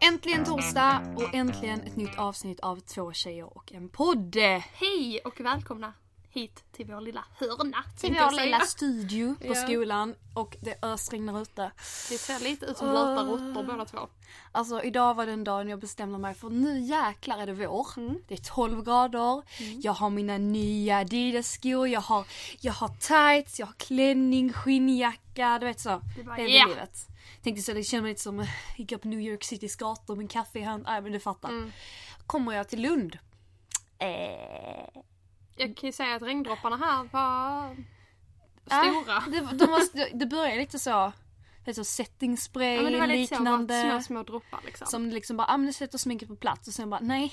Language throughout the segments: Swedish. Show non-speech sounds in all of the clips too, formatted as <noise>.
Äntligen torsdag och äntligen ett nytt avsnitt av Två tjejer och en podd. Hej och välkomna hit till vår lilla hörna. Till vår lilla studio på Ja. skolan och det ösregnar ute. Det ser lite ut som blöta råttor båda två. Alltså idag var den dagen jag bestämde mig för nu jäklar är det vår. Mm. Det är 12 grader, jag har mina nya Adidas-skor, jag har, jag har tights, jag har klänning, skinnjacka, du vet så. Det bara, det är ja. livet. Tänkte så det känner mig lite som gick på New York Citys gator med en kaffe i hand. Nej men du fattar. Mm. Kommer jag till Lund. Eh, Jag kan ju säga att regndropparna här var Äh, stora. det, de var, det började lite så, lite så setting spray Ja, men det var lite så, små, små droppar liksom. Som liksom bara, ah, men det sätter sminket på plats och sen bara nej.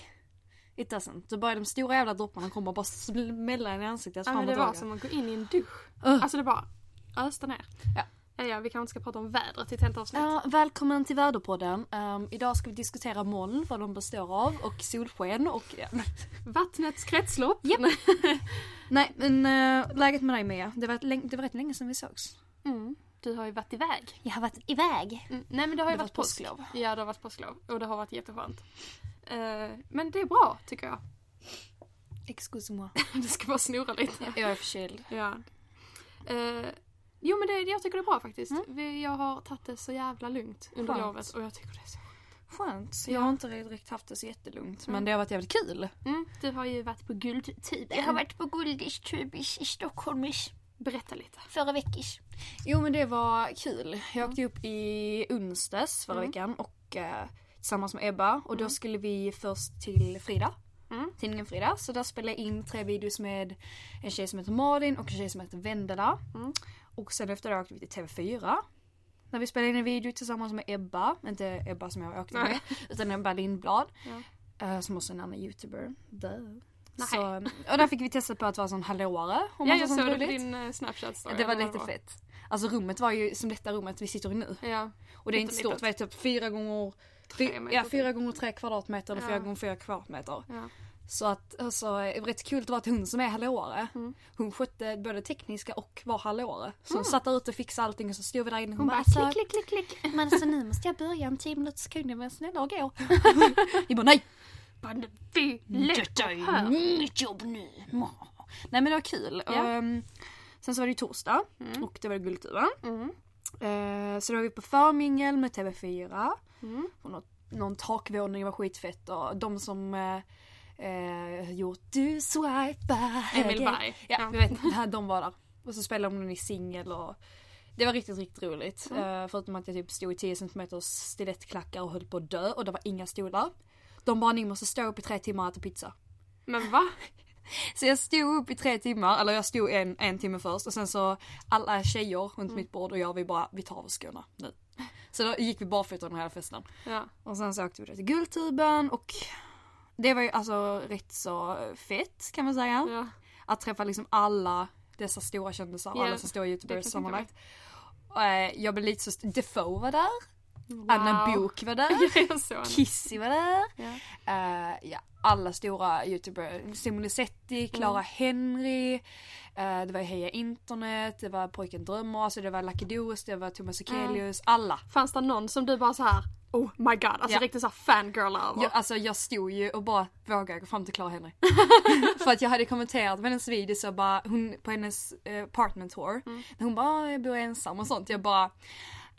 It doesn't. Då börjar de stora jävla dropparna komma och bara smälla en i ansiktet ja, men det var som att gå in i en dusch. Uh. Alltså det bara öste ner. Ja. Ja, vi kanske inte ska prata om vädret i ett helt avsnitt. Ja, välkommen till Väderpodden. Um, idag ska vi diskutera moln, vad de består av och solsken och ja. Vattnets kretslopp. Japp. <laughs> Nej men uh, läget med dig Mia? Det var, det var rätt länge sedan vi sågs. Mm. Du har ju varit iväg. Jag har varit iväg. Mm. Nej men det har ju Det varit var påsk. påsklov. Ja det har varit påsklov. Och det har varit jätteskönt. Eh, men det är bra tycker jag. Excuse-moi. <laughs> Det ska bara snurra lite. Jag är förkyld. Ja. Eh, jo men det, jag tycker det är bra faktiskt. Vi, jag har tagit det så jävla lugnt under Skönt. lovet och jag tycker det är så Skönt. Ja. Jag har inte direkt haft det så jättelugnt men Mm. det har varit jävligt kul. mm, Du har ju varit på guldtuben. varit på Guldis i Stockholm Berätta lite. förra veckis. Jo men det var kul. Jag åkte upp i onsdags förra Mm. veckan och eh, tillsammans med Ebba och då skulle vi först till Frida. Mm. Tidningen Frida. Så där spelade jag in tre videos med en tjej som heter Malin och en tjej som heter Vendela. Mm. Och sen efter det åkte vi till TV4. När vi spelade in en video tillsammans med Ebba, inte Ebba som jag åkte med, <laughs> utan Ebba Lindblad. Ja. eh, som också är en annan youtuber. Duh. Nej. Så, och där fick vi testa på att vara sån hallåare. Ja jag såg det på din uh, snapchat story. Det var lite fett. Alltså rummet var ju som detta rummet vi sitter i nu. Ja. Och det är inte stort, vad är det, typ fyra gånger Tre ja, typ. fyra gånger tre kvadratmeter eller fyra Ja. gånger fyra kvadratmeter. Ja. Så att alltså, det rätt kul att vara till hon som är hallåare. Mm. Hon skötte både tekniska och var hallåare. Så hon satt där ute och fixade allting och så stod vi där inne. Hon bara alltså, klick klick klick klick. Men alltså nu måste jag börja om tio minuter så kunde jag väl snälla och gå. <laughs> Vi bara nej! <laughs> Bara, Fy Detta är mitt jobb nu. Nej men det var kul. Ja. Ehm, sen så var det ju torsdag Mm. och det var Guldtuben. Mm. Eh, så då var vi på förmingel med TV4. Mm. Och något, någon takvåning var skitfett och de som eh, eh, gjort Du swipar Emil. Berg. Ja, Ja. jag vet. De var där. Och så spelade de den i singel och det var riktigt, riktigt roligt. Mm. Eh, förutom att jag typ stod i 10 cm stilettklackar och höll på att dö och det var inga stolar. De bara ni måste stå upp i tre timmar och äta pizza. Men va? <laughs> Så jag stod upp i tre timmar, eller jag stod en, en timme först och sen så alla tjejer runt Mm. mitt bord och jag vi bara, vi tar av oss skorna nu. Så då gick vi barfota under hela festen. Ja. Och sen så åkte vi till Guldtuben och det var ju alltså rätt så fett kan man säga. ja. Att träffa liksom alla dessa stora kändisar Ja, alla dessa stora youtubers jag sammanlagt. Och, eh, Jag blev lite så, Defoe var där, Wow. Anna Bok var där, <laughs> jag. Kissy var där. Ja. Eh, ja, alla stora youtubers. Simon Lusetti, Clara Henry, eh, det var Heja Internet, det var Pojken Drömmer, alltså det var Lucky Doos, det var Thomas Ekelius, alla. Fanns det någon som du bara så här, oh my god, alltså Ja. riktigt så här fangirl över? Jag, alltså jag stod ju och bara vågade gå fram till Clara Henry. <laughs> För att jag hade kommenterat med hennes video så bara, hon på hennes eh, apartment tour, Mm. hon bara "Ah, jag bor ensam och sånt. Jag bara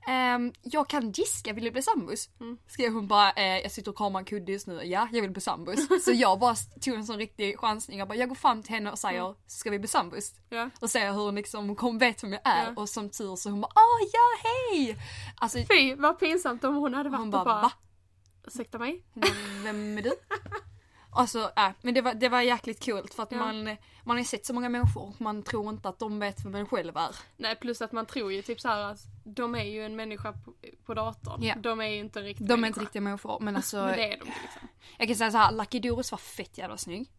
ehm, jag kan diska, vill du bli sambos? Mm. Skrev hon bara, eh, jag sitter och kramar en kudde just nu, ja jag vill bli sambos. <laughs> så jag bara tog en sån riktig chansning, jag bara jag går fram till henne och säger, ska vi bli sambos? Ja. Och ser hur hon liksom, hon kom, vet vem jag är Ja. och som tur så hon bara, ah ja hej! Alltså Fy vad pinsamt om hon hade varit hon bara, bara, va? ursäkta mig? Vem är du? <laughs> Alltså, äh, men det var, det var jäkligt kul för att Ja. man, man har sett så många människor och man tror inte att de vet vem man själv är. Nej plus att man tror ju typ så här att de är ju en människa på, på datorn. Ja. De är ju inte en riktig De är människa. inte riktiga människor men <laughs> alltså, Men det är de liksom. jag kan säga så här, Lucky Doris var fett jävla snygg.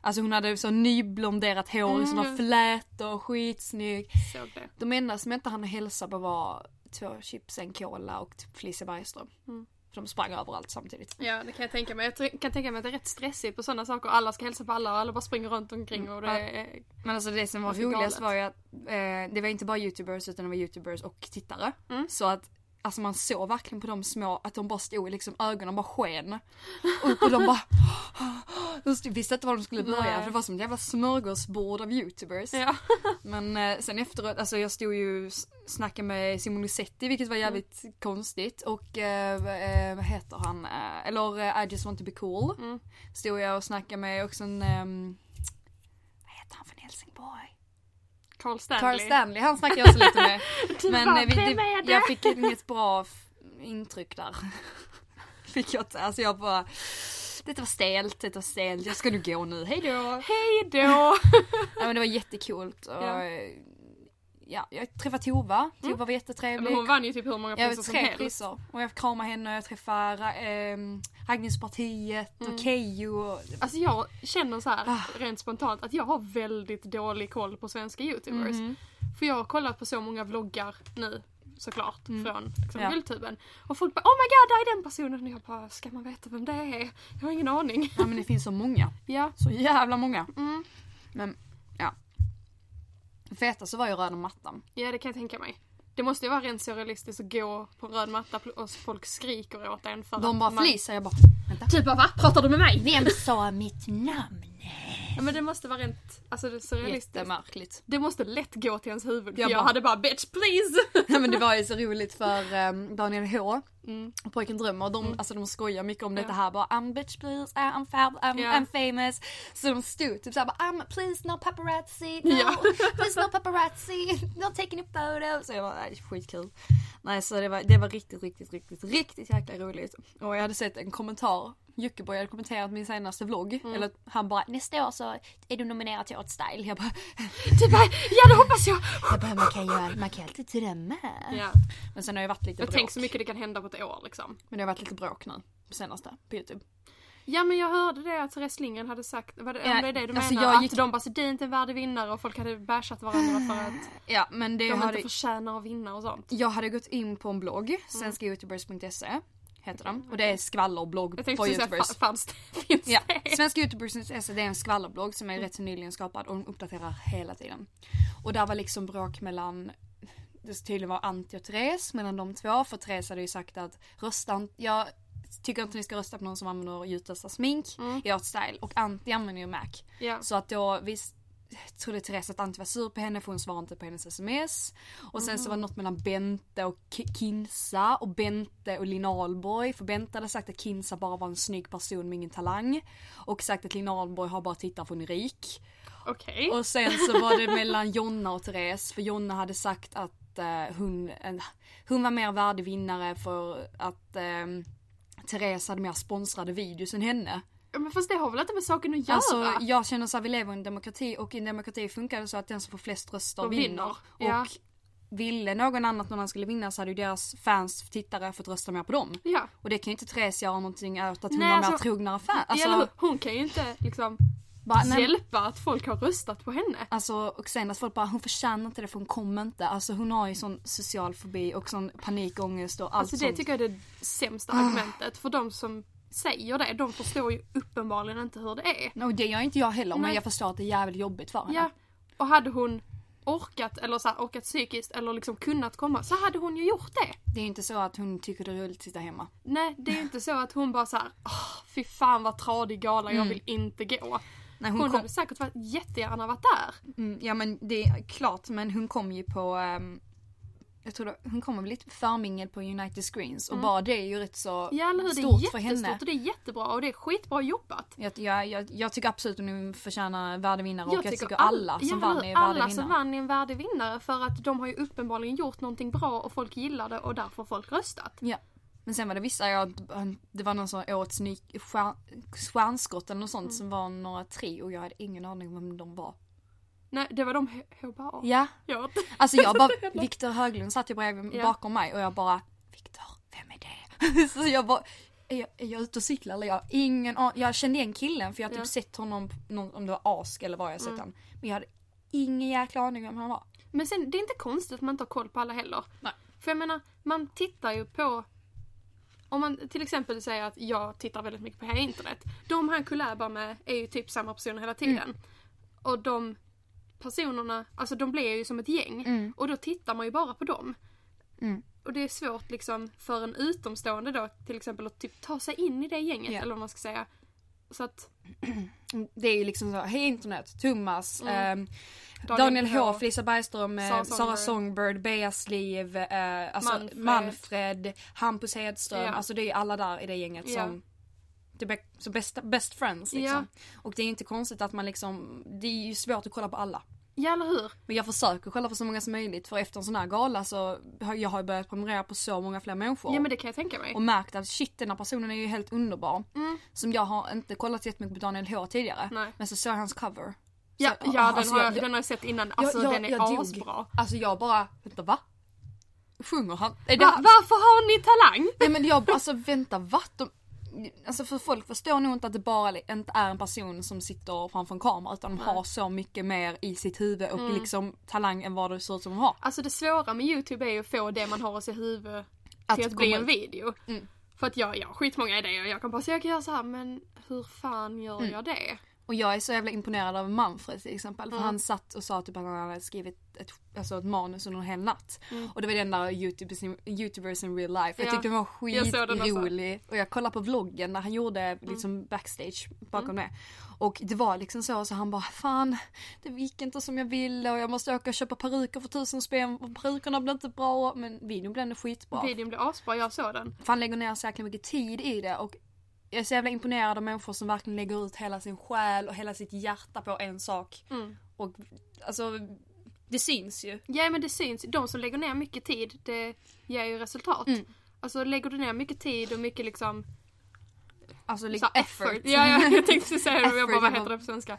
Alltså hon hade så nyblonderat hår Mm, såna ja. flätor, skitsnygg. Såg det. De enda som inte hann hälsa på var två chips, en cola och typ Felicia Bergström. Mm. För de sprang överallt samtidigt. Ja det kan jag tänka mig. Jag kan tänka mig att det är rätt stressigt på sådana saker. Alla ska hälsa på alla och alla bara springer runt omkring och det är... Men alltså det som var roligast var ju att eh, det var inte bara youtubers utan det var youtubers och tittare. Mm. Så att Alltså man såg verkligen på de små att de bara stod liksom ögonen bara sken. Och, och de bara <gasps> De visste inte var de skulle börja för det var som ett jävla smörgåsbord av youtubers. Ja. <laughs> Men eh, sen efteråt, alltså jag stod ju snackade med Simon Lusetti vilket var jävligt konstigt och eh, eh, vad heter han? Eh, eller eh, I just want to be cool. Mm. Stod jag och snackade med också en, ehm, vad heter han från Helsingborg? Carl Stanley. Carl Stanley, han snackade jag också lite med. <laughs> Men bara, vi, "Vem är det?" jag fick inget bra intryck där. <laughs> fick jag inte, alltså jag bara detta var stelt, detta var stelt, jag ska nu gå nu, hejdå! Hej då! <laughs> Ja, men det var jättekult och Ja. Ja. ja, jag träffade Tova, Tova var Men jättetrevlig. hon vann ju typ hur många jag priser som helst. priser och jag kramade henne och jag träffade äh, Raggningspartiet Mm. och Keyyo och Alltså jag känner så här Ah. rent spontant att jag har väldigt dålig koll på svenska youtubers. Mhm. För jag har kollat på så många vloggar nu såklart från liksom, Ja. Guldtuben. Och folk bara oh my god där är den personen och jag bara ska man veta vem det är? Jag har ingen aning. Ja men det finns så många, Ja. så jävla många. Mm. Men ja. Fetast var ju röda mattan. Ja det kan jag tänka mig. Det måste ju vara rent surrealistiskt att gå på röd matta och folk skriker åt en för De bara man... flisar, jag bara vänta. Typ bara va? Pratar du med mig? Vem sa mitt namn? Ja, men det måste vara rent, alltså det surrealistiskt. Jättemärkligt. Det måste lätt gå till ens huvud. Jag jag, bara- hade bara bitch please! <laughs> Ja men det var ju så roligt för um, Daniel H Mm. och Pojken Drömmer, de, alltså de skojar mycket om detta Ja. här bara I'm bitch please, I'm fab, I'm, Ja. I'm famous. Så de stod typ såhär bara I'm please no paparazzi, no, Ja. <laughs> please no paparazzi, not taking a photo. Så jag var nej, skitkul. Nej så det var, det var riktigt, riktigt, riktigt, riktigt jäkla roligt. Och jag hade sett en kommentar, Jockiboi hade kommenterat min senaste vlogg, Mm. eller han bara nästa år så är du nominerad till Årets Style. Jag bara, <laughs> Typ bara, ja det hoppas jag! jag bara man kan ju man kan alltid drömma. Ja. Men sen har jag varit lite Jag bråk. tänker så mycket det kan hända på ett år liksom. Men det har varit lite bråk nu senaste på youtube. Ja men jag hörde det att Therese Lindgren hade sagt, var det, Ja, det är det du alltså, menar? jag gick- Att de bara så det är inte en värdig vinnare och folk hade bashat varandra för att <sighs> Ja men det de hade, inte förtjänar att vinna och sånt. jag hade gått in på en blogg, Mm. svenskayoutubers.se heter den. Och det är skvallerblogg Jag säga, youtubers. fa- fanns det? <laughs> Finns Ja, det? svenskayoutubers.se det är en skvallerblogg som är rätt så nyligen skapad och de uppdaterar hela tiden. Och där var liksom bråk mellan det tydligen var Antti och Therese mellan de två för Therese hade ju sagt att rösta jag tycker inte ni ska rösta på någon som använder Jutas smink Mm. i ert style och Antti använder ju Mac. Ja. Så att då visst trodde Therese att Antti var sur på henne för hon svarade inte på hennes sms. Och sen så var det något mellan Bente och Ki- Kinsa och Bente och Linn Ahlborg. För Bente hade sagt att Kinsa bara var en snygg person med ingen talang. Och sagt att Linn Ahlborg har bara tittat för hon är rik. Okej. Och sen så var det mellan Jonna och Therese för Jonna hade sagt att eh, hon, en, hon var mer värdig vinnare för att eh, Therese hade mer sponsrade videos än henne. Men fast det har väl inte med saken att göra? Alltså jag känner så här, vi lever i en demokrati och i en demokrati funkar det så att den som får flest röster Och vinner. vinner, Och ja. ville någon annan att någon annan skulle vinna så hade ju deras fans, tittare fått rösta mer på dem. Ja. Och det kan ju inte Therese göra någonting åt att hon har mer alltså- trognare fans. Alltså, Alltså, hon kan ju inte liksom bara, nej, hjälpa att folk har röstat på henne. Alltså och sen att folk bara hon förtjänar inte det för hon kommer inte. Alltså hon har ju sån social fobi och sån panikångest och allt Alltså det sånt. tycker jag är det sämsta Ah. argumentet. För de som säger det, de förstår ju uppenbarligen inte hur det är. Och det gör inte jag heller men Nej. jag förstår att det är jävligt jobbigt för henne. Ja. Och hade hon orkat, eller så här, orkat psykiskt, eller liksom kunnat komma, så hade hon ju gjort det. Det är ju inte så att hon tycker det är roligt att sitta hemma. Nej, det är inte så att hon bara så här, "Åh, fy fan vad tradig gala, jag Mm. vill inte gå. Nej, Hon, hon kom, hade säkert varit jättegärna varit där. mm, ja men det är klart men hon kom ju på ehm, jag tror det, hon kommer väl lite på förmingel på United Screens och bara det är ju rätt så Mm. Ja eller hur, det stort är för jättestort henne. och det är jättebra och det är skitbra jobbat. Jag, jag, jag, jag tycker absolut att hon förtjänar värdevinnare och jag tycker, all- alla som ja, vann är Alla värdevinnare. som vann är en värdig vinnare för att de har ju uppenbarligen gjort någonting bra och folk gillar det och därför har folk röstat. Ja. Men sen var det vissa, jag, det var någon som stjär, stjärnskott eller något sånt Mm. som var några tre och jag hade ingen aning om vem de var. Nej, det var de HBA. Ja, Ja. alltså jag bara, <laughs> Viktor Höglund satt ju bredvid Ja. bakom mig och jag bara, Viktor, vem är det? <laughs> Så jag bara, är jag, är jag ute och cyklar eller jag ingen. Jag kände igen killen för jag har typ Ja. sett honom, om det var Ask eller vad jag sett Mm. han. Men jag hade ingen jäkla aning om vem han var. Men sen, det är inte konstigt att man inte har koll på alla heller. Nej. För jag menar, man tittar ju på om man till exempel säger att jag tittar väldigt mycket på hela internet. De han kollabar med är ju typ samma personer hela tiden. Mm. Och de personerna, alltså de blir ju som ett gäng. Mm. Och då tittar man ju bara på dem. Mm. Och det är svårt liksom för en utomstående då till exempel att typ ta sig in i det gänget Ja. eller vad man ska säga. Så att <clears throat> Det är ju liksom så, hej internet, Thomas, Mm. ehm, Daniel H, Felicia Bergström, eh, Sara Songbird. Songbird, Beas liv, eh, alltså Manfred. Manfred. Hampus Hedström, Ja. alltså det är ju alla där i det gänget Ja. som det så best, best friends liksom. Ja. Och det är inte konstigt att man liksom, det är ju svårt att kolla på alla. Ja eller hur? Men jag försöker kolla på så många som möjligt för efter en sån här gala så har jag börjat prenumerera på så många fler människor. Ja men det kan jag tänka mig. Och märkt att shit den här personen är ju helt underbar. Mm. Som jag har inte kollat jättemycket på Daniel H tidigare. Nej. Men så såg jag hans cover. Ja, Så- ja den, alltså, har jag, jag- den har jag sett innan. Alltså jag- den är jag dog. asbra. Alltså jag bara, vänta va? Sjunger han? Det Va, varför har ni talang? Nej men jag, alltså vänta va? De, alltså för folk förstår nog inte att det bara inte är en person som sitter framför en kamera utan de har så mycket mer i sitt huvud och Mm. liksom talang än vad det ser ut som de har. Alltså det svåra med youtube är ju att få det man har i sitt huvud Att till att bli en video. Mm. För att jag, jag har skitmånga idéer. Jag kan bara säga jag kan göra så här men hur fan gör Mm. jag det? Och jag är så jävla imponerad av Manfred till exempel. För Mm. han satt och sa typ att han hade skrivit ett, alltså ett manus under en hel natt. Mm. Och det var den där YouTubers in, YouTubers in real life. Jag Ja, tyckte den var jag såg den också. skitrolig. Och jag kollade på vloggen när han gjorde liksom backstage bakom det. Och det var liksom så, så han bara fan det gick inte som jag ville och jag måste åka och köpa peruker för tusen spänn och perukerna blev inte bra. Men videon blev ändå skitbra. Videon blir asbra, jag såg den. För han lägger ner så jäkla mycket tid i det och jag är så jävla imponerad av människor som verkligen lägger ut hela sin själ och hela sitt hjärta på en sak. Mm. Och alltså, det syns ju. Ja men det syns, de som lägger ner mycket tid det ger ju resultat. Mm. Alltså lägger du ner mycket tid och mycket liksom Alltså så liksom här effort. Ja, ja jag tänkte säga det <laughs> jag bara Effort, vad heter det på svenska?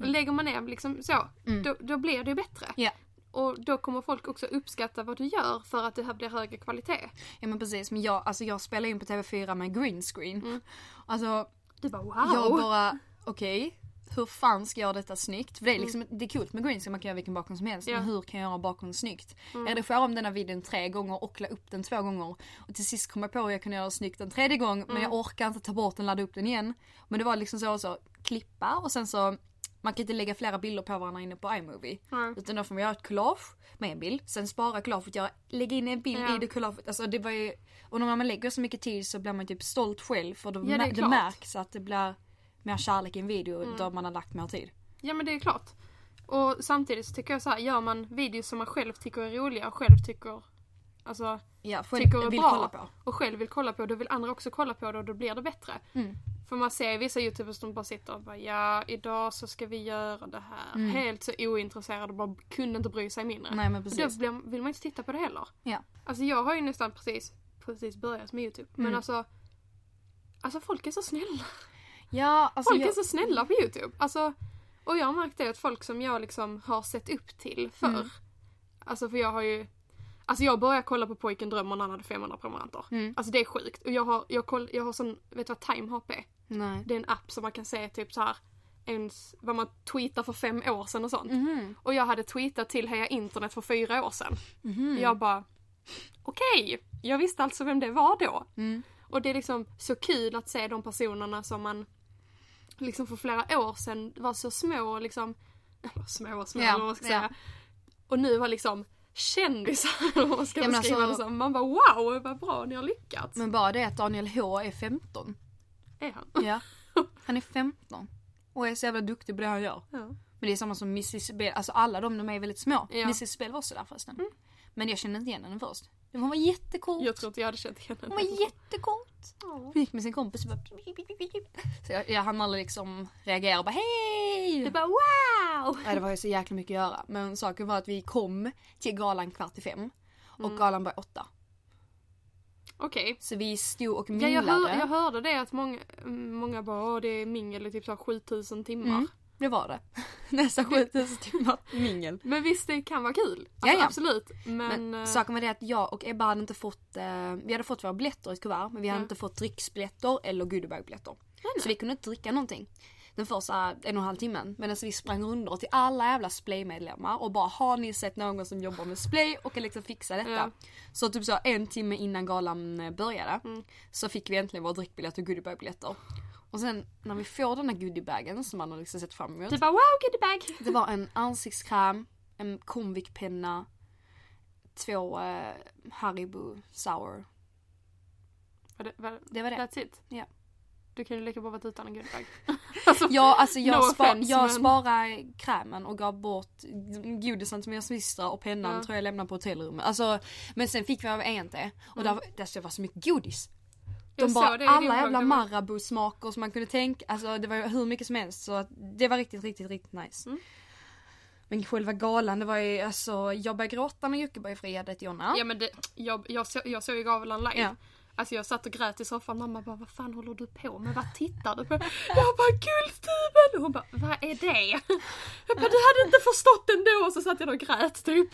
Lägger man ner liksom så, Mm. då, då blir det ju bättre. Ja. Och då kommer folk också uppskatta vad du gör för att det här blir högre kvalitet. ja men precis, men jag, alltså jag spelar in på TV4 med green screen. Mm. Alltså Du bara wow! jag bara, okej. hur fan ska jag göra detta snyggt? För det är liksom, det är coolt med green screen, man kan göra vilken bakgrund som helst. Mm. Ja. Men hur kan jag göra bakgrunden snyggt? Mm. Jag redigerade om denna videon tre gånger och la upp den två gånger. Och till sist kom jag på hur jag kunde göra snyggt en tredje gång. Men Mm. jag orkar inte ta bort den, ladda upp den igen. Men det var liksom så, så klippa och sen så man kan inte lägga flera bilder på varandra inne på iMovie. Mm. Utan då får man göra ett collage med en bild. Sen spara collaget, göra, lägga in en bild Ja. i det collaget. Alltså det var ju, och när man lägger så mycket tid så blir man typ stolt själv. För då Ja, det det märks att det blir mer kärlek i en video Mm. då man har lagt mer tid. Ja men det är klart. Och samtidigt så tycker jag så här, gör man videos som man själv tycker är roliga och själv tycker Alltså, Ja, Tycker är vill bra. kolla på. och själv vill kolla på, då vill andra också kolla på det och då blir det bättre. Mm. För man ser vissa youtubers som bara sitter och bara ja, idag så ska vi göra det här. Mm. Helt så ointresserade och bara kunde inte bry sig mindre. Nej men Och då precis. blir, vill man inte titta på det heller. Ja. Alltså jag har ju nästan precis, precis börjat med youtube. Men Mm. alltså Alltså folk är så snälla. Ja, alltså Folk jag, är så snälla på youtube. Alltså, och jag har märkt det att folk som jag liksom har sett upp till förr. Mm. Alltså för jag har ju Alltså jag började kolla på Pojken drömmer när han hade 500 prenumeranter. Mm. Alltså det är sjukt. Och jag har, jag, koll, jag har sån, vet du vad TimeHop är? Nej. Det är en app som man kan se typ så här ens, vad man tweetar för fem år sedan och sånt. Mhm. Och jag hade tweetat till Heja Internet för fyra år sedan. Mhm. Jag bara, okej, jag visste alltså vem det var då. Mm. Och det är liksom så kul att se de personerna som man liksom för flera år sedan var så små och liksom, <laughs> små och små eller vad man ska ja. säga. Och nu var liksom kändisar <laughs> man ska Ja, beskriva alltså- det som. Man bara wow vad bra ni har lyckats. Men bara det att Daniel H är 15. Är han? Ja. <laughs> Han är 15. Och är så jävla duktig på det han gör. Ja. Men det är samma som Mrs Bell, alltså alla de, de är väldigt små. Ja. Mrs Bell var också där förresten. Men jag kände inte igen henne först. Hon var jättecool. Jag tror inte jag hade känt igen Hon henne. var jättecoolt. Hon gick med sin kompis och bara... Så jag, jag hann aldrig liksom reagera och bara hej! Det bara wow! Ja, det var ju så jäkla mycket att göra. Men saken var att vi kom till galan kvart i fem. Och Mm. galan var åtta. Okej. Så vi stod och Ja, minglade. jag, hör, jag hörde det att många, många bara det är mingel i typ så här 7000 timmar. Mm. Det var det. Nästan 7000 timmar mingel. Men visst det kan vara kul. Alltså, Ja. Absolut. Men, Men eh, saken var det att jag och Ebba hade inte fått, eh, vi hade fått våra biljetter i ett kuvert men vi hade Ja. inte fått drycksbiljetter eller goodiebalbiljetter. Så vi kunde inte dricka någonting. den första en och en halv timmen. Men alltså vi sprang runt till alla jävla Splay-medlemmar och bara har ni sett någon som jobbar med Splay och kan liksom fixa detta? Ja. Så typ så en timme innan galan eh, började Mm. så fick vi äntligen våra drickbiljetter och goodiebag-biljetter. Och sen när vi får den här goodiebagen som man har liksom sett fram emot. Du bara wow goodiebag! Det var en ansiktskräm, en Comviq-penna, två eh, Haribo Sour. Var det, var, Det var det. That's it? Ja. Du kan ju lika bra varit utan en goodiebag. alltså, <laughs> Ja, alltså jag, <laughs> No spa, offense, jag men- sparade krämen och gav bort godisen till mina systrar och pennan Ja. tror jag lämnade på hotellrummet. Alltså, men sen fick vi av ENT och där, där var så mycket godis. De Jag bara, det alla jävla det Marabou-smaker som man kunde tänka, alltså det var hur mycket som helst så att det var riktigt, riktigt, riktigt nice. Mm. Men själva galan, det var ju alltså, jag började gråta när Jockiboi friade till Jonna. Ja men det, jag, jag, så, jag såg ju gavelan live. Ja. Alltså jag satt och grät i soffan, mamma bara vad fan håller du på med? Vad tittar du på? Jag bara guldtuben! Och hon bara vad är det? Jag bara du hade inte förstått ändå! Och så satt jag och grät typ.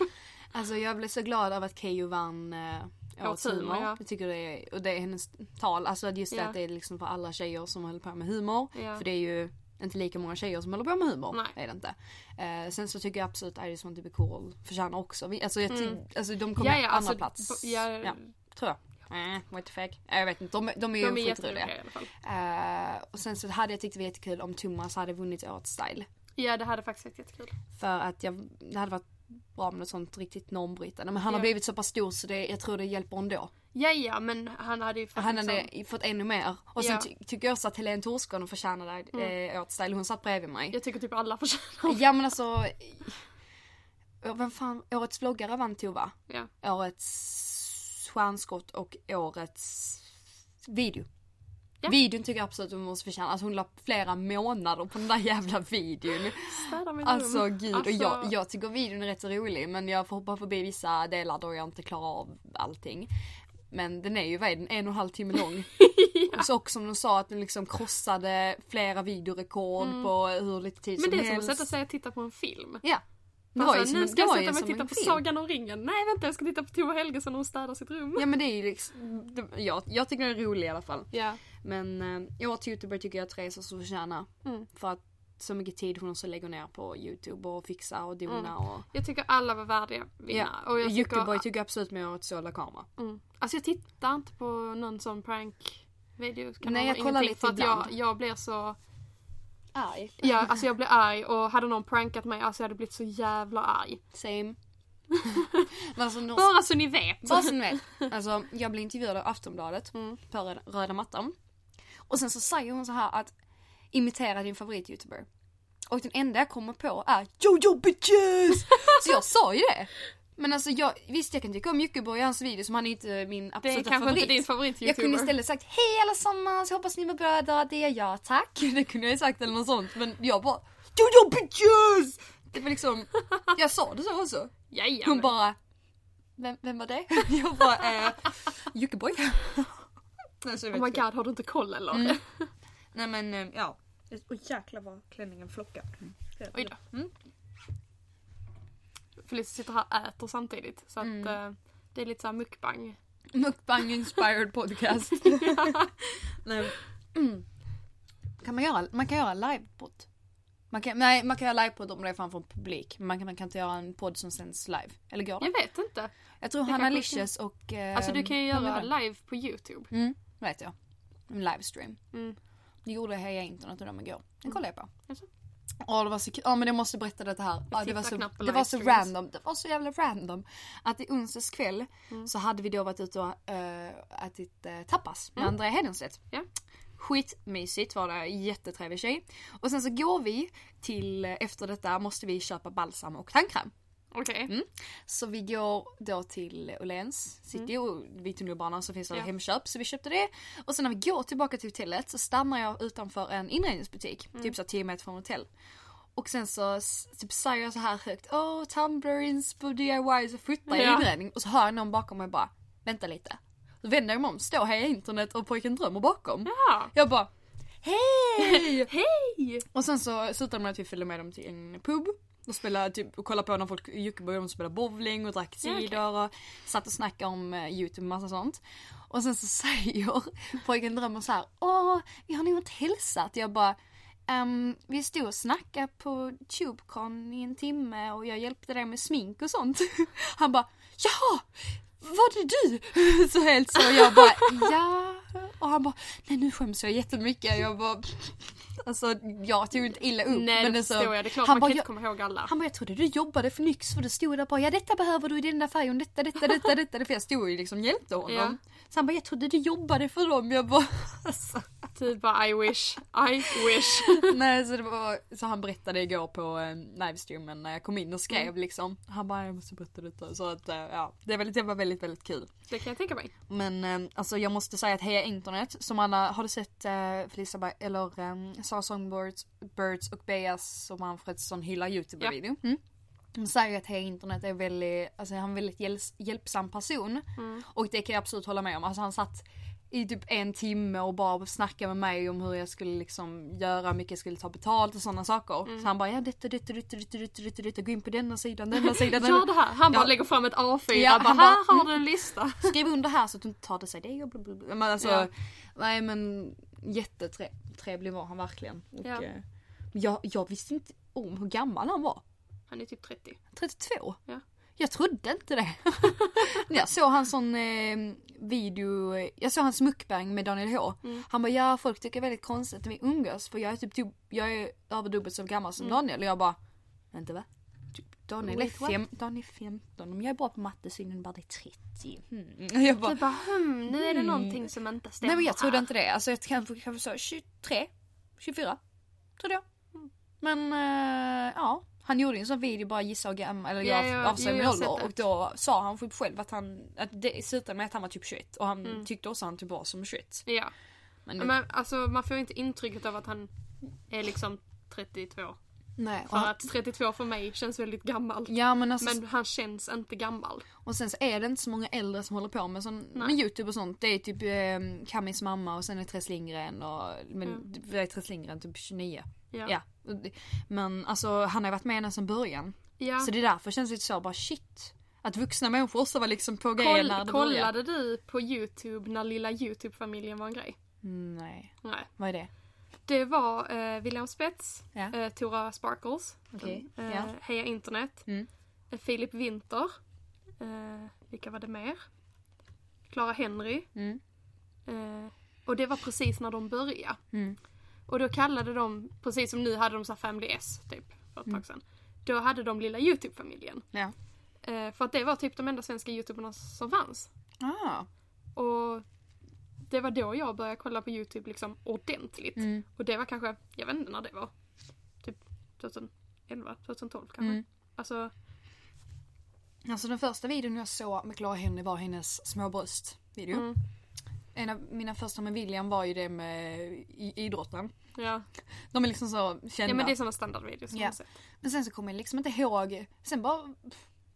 Alltså jag blev så glad över att Keyyo vann eh, Årets humor, ja. Jag tycker det är, och det är hennes tal, alltså att just Ja. att det är liksom för alla tjejer som håller på med humor. Ja. För det är ju inte lika många tjejer som håller på med humor. Nej. Är det inte. Eh, sen så tycker jag absolut I just want to be cool förtjänar också. Alltså, jag, Mm. alltså de kommer Ja, ja, andra alltså, plats. ja, tror jag. Eh, what the fuck. Jag vet inte, de, de är ju De är skitroliga. fall. Eh, och sen så hade jag tyckt det var jättekul om Thomas hade vunnit årets style. Ja det hade faktiskt varit jättekul. För att jag, det hade varit bra med något sånt riktigt normbrytande. Men han har Ja. blivit så pass stor så det, jag tror det hjälper ändå. Ja ja men han hade ju fått Han liksom, hade fått ännu mer. Och sen Ja. ty- tycker jag också att Helene Torsgården förtjänade mm. årets style. Hon satt bredvid mig. Jag tycker typ alla förtjänar Ja men alltså. Vem fan, årets vloggare vann Tova. Ja. Årets stjärnskott och årets video. Ja. Videon tycker jag absolut hon måste förtjäna. Alltså hon la flera månader på den där jävla videon. Alltså gud, och Alltså- jag, jag tycker videon är rätt så rolig men jag får hoppa förbi vissa delar då jag inte klarar av allting. Men den är ju, vad är den, en och en halv timme lång. <laughs> Och så också som de sa att den liksom krossade flera videorekord på hur lite tid Mm. Men som det är som att helst. sätta sig och titta på en film. Ja. Det var ju som, nu ska jag sätta mig och titta på film. Sagan om ringen. Nej vänta jag ska titta på Tova Helgesson när hon städar sitt rum. Ja men det är ju liksom, det, jag, jag tycker den är rolig i alla fall. Ja. Men eh, årets youtuber tycker jag att Therese så förtjänar. Mm. För att så mycket tid hon också lägger ner på youtube och fixa och dona Mm. och... Jag tycker alla var värdiga vinna. Ja, Och jag tycker, tycker absolut med årets Sola Kamera. mm. Alltså jag tittar inte på någon sån prank video. Nej, jag kollar lite för att jag, ibland. jag blir så, Arg. ja alltså jag blir arg och hade någon prankat mig alltså jag hade blivit så jävla arg. Same. <laughs> Alltså, nå- Bara så ni vet. Bara så ni vet. Alltså jag blev intervjuad av Aftonbladet Mm. på röda, röda mattan. Och sen så säger hon så här att imitera din favorit-youtuber. Och den enda jag kommer på är Jojo bitches! <laughs> så jag sa ju det. Men alltså jag, visst jag kan tycka om Jockiboi i hans video som han är inte min Det är absoluta kanske favorit. inte din favorit jag kunde istället sagt hej allesammans, jag hoppas ni mår bra idag, det är jag, tack. <laughs> Det kunde jag ju sagt eller något sånt men jag bara Jojo bitches! Det var liksom, jag sa det så också. Jaja, Hon men- bara vem, vem var det? <laughs> Jag bara eh, Jockiboi. <laughs> alltså, jag Oh my god har du inte koll eller? Mm. Nej men eh, ja. Oj jäklar vad klänningen flockar. Oj då. Mm. Felicia sitter här och äter samtidigt så att Mm. eh, det är lite såhär mukbang. Mukbang inspired <laughs> podcast. <laughs> Nej. Mm. Kan man göra, man kan göra livepodd. Man kan, nej man kan göra livepodd om det är framför publik. Men man kan, man kan inte göra en podd som sänds live. Eller går det? Jag vet inte. Jag tror det Hanna Licious och... Eh, Alltså du kan ju göra live på youtube. Mm, vet jag. En livestream. Mm. Det gjorde Heja Internet och de igår. Den kollade jag på. Jaså? Ja det var så. Ja men jag måste berätta det här. Ja, det, var så, det var så random. Det var så jävla random. Att i onsdags kväll Mm. så hade vi då varit ute och äh, ätit äh, tapas med Mm. Andrea Hedenstedt. Ja. Skitmysigt var det. Jättetrevlig tjej. Och sen så går vi till, eh, efter detta måste vi köpa balsam och tandkräm. Okej. Mm. Så vi går då till Åhléns city och vid tunnelbanan så finns det Mm. Ja. Hemköp så vi köpte det. Och sen när vi går tillbaka till hotellet så stannar jag utanför en inredningsbutik. Mm. Typ så 10 meter från hotell. Och sen så typ säger jag så här högt Åh Tumblr, inspo, DIY så fotar jag Ja. inredning. Och så hör jag någon bakom mig bara Vänta lite. Så vänder jag mig om, står Heja Internet och pojken drömmer bakom. Ja. Jag bara Hej! <laughs> Hej! Och sen så slutade det med att vi följde med dem till en pub. Och spelade typ, och kollade på när folk i de spelade bowling och drack Ja, okej. cider och satt och snackade om eh, youtube och massa sånt. Och sen så <laughs> säger pojken drömmer så här, åh, vi har nog inte hälsat. Jag bara, ehm, vi stod och snackade på TubeCon i en timme och jag hjälpte dig med smink och sånt. <laughs> Han bara Jaha! Var det du? <laughs> Så helt så jag bara ja. Och han bara nej nu skäms jag jättemycket. Jag bara Alltså jag tog inte illa upp. Nej men det alltså, förstår jag, det är klart han man bara, kan inte komma ihåg alla. han bara jag trodde du jobbade för Nyx för du stod där bara ja detta behöver du i den där färgen, detta, detta, detta, detta. För jag stod ju liksom hjälpte honom. Ja. Så han bara jag trodde du jobbade för dem. Jag bara <laughs> alltså. Typ bara I wish, I wish. <laughs> Nej så det var, så han berättade igår på eh, livestreamen när jag kom in och skrev Mm. liksom. Han bara jag måste berätta detta. Så att eh, ja, det, är väldigt, det var väldigt väldigt kul. Det kan jag tänka mig. Men eh, alltså jag måste säga att Heja Internet, som alla, har du sett eh, Felicia eller eh, Sara Songbirds Birds och Beas som Manfredsson hyllar Youtube-video? Mm. De säger att Heja Internet är väldigt, alltså han är en väldigt hjälpsam person. Mm. Och det kan jag absolut hålla med om. Alltså han satt i typ en timme och bara snackade med mig om hur jag skulle liksom göra, hur mycket jag skulle ta betalt och sådana saker. Mm. Så han bara ja detta, detta, detta, detta, detta, detta, detta, gå in på denna sidan, denna sidan. <laughs> Gör det här. Han bara Ja. lägger fram ett A4 Ja, bara, han här bara, har du en lista. <laughs> skriv under här så att du inte tar det sig det och blablabla. Men alltså, Ja. nej men jättetrevlig var han verkligen. Och, Ja. eh, jag, jag visste inte om hur gammal han var. Han är typ 30. 32? Ja. Jag trodde inte det. <laughs> jag såg hans sån eh, video, jag såg hans mukbang med Daniel H. Mm. Han bara ja folk tycker det är väldigt konstigt att vi umgås för jag är typ jag är över dubbelt så gammal Mm. som Daniel och jag bara vänta va? Typ, Daniel är, fem, Daniel är 15, om jag är bra på matte så är han bara det är 30. Hmm. Jag bara, Du bara hmm, nu är det Mm. någonting som inte stämmer Nej men jag trodde här. inte det. Alltså jag kanske, kanske sa 23, 24. Trodde jag. Men eh, ja. Han gjorde en sån video bara gissa och gam, eller Ja, ja, avslöjade jo, min ålder och då sa han typ själv att han, att det slutade med att han var typ 21 och han Mm. tyckte också att han typ var som 21. Ja. Men, Men alltså man får inte intrycket av att han är liksom 32. nej. För han, att 32 för mig känns väldigt gammalt. ja men alltså, Men han känns inte gammal. och sen så är det inte så många äldre som håller på med, sån, Nej. med youtube och sånt. Det är typ eh, Kamis mamma och sen är Therese Lindgren och, men Mm. det är Therese Lindgren typ 29. Ja. Ja. Men alltså han har ju varit med ända sedan början. ja. Så det är därför känns det lite så bara shit. Att vuxna människor också var liksom på grejen när Koll, det började. kollade du på youtube när lilla youtube-familjen var en grej? Nej, Nej. vad är det? Det var eh, William Spets, Ja. eh, Tora Sparkles, Okej, eh, ja. Heja Internet, Mm. eh, Filip Winter, eh, vilka var det mer? Clara Henry. Mm. Eh, och det var precis när de började. Mm. Och då kallade de, precis som nu hade de så Family S typ för ett Mm. tag sedan. Då hade de lilla Youtube-familjen. Ja. Eh, för att det var typ de enda svenska youtuberna som fanns. Ah. Och det var då jag började kolla på Youtube liksom ordentligt. Mm. Och det var kanske, jag vet inte när det var. Typ 2011, 2012 kanske. Mm. Alltså, Alltså den första videon jag såg med Clara Henry var hennes småbröst video. mm, En av mina första med William var ju det med i- idrotten. Ja. De är liksom så kända. ja men det är såna standardvideos som Ja. Men sen så kommer jag liksom inte ihåg. Sen bara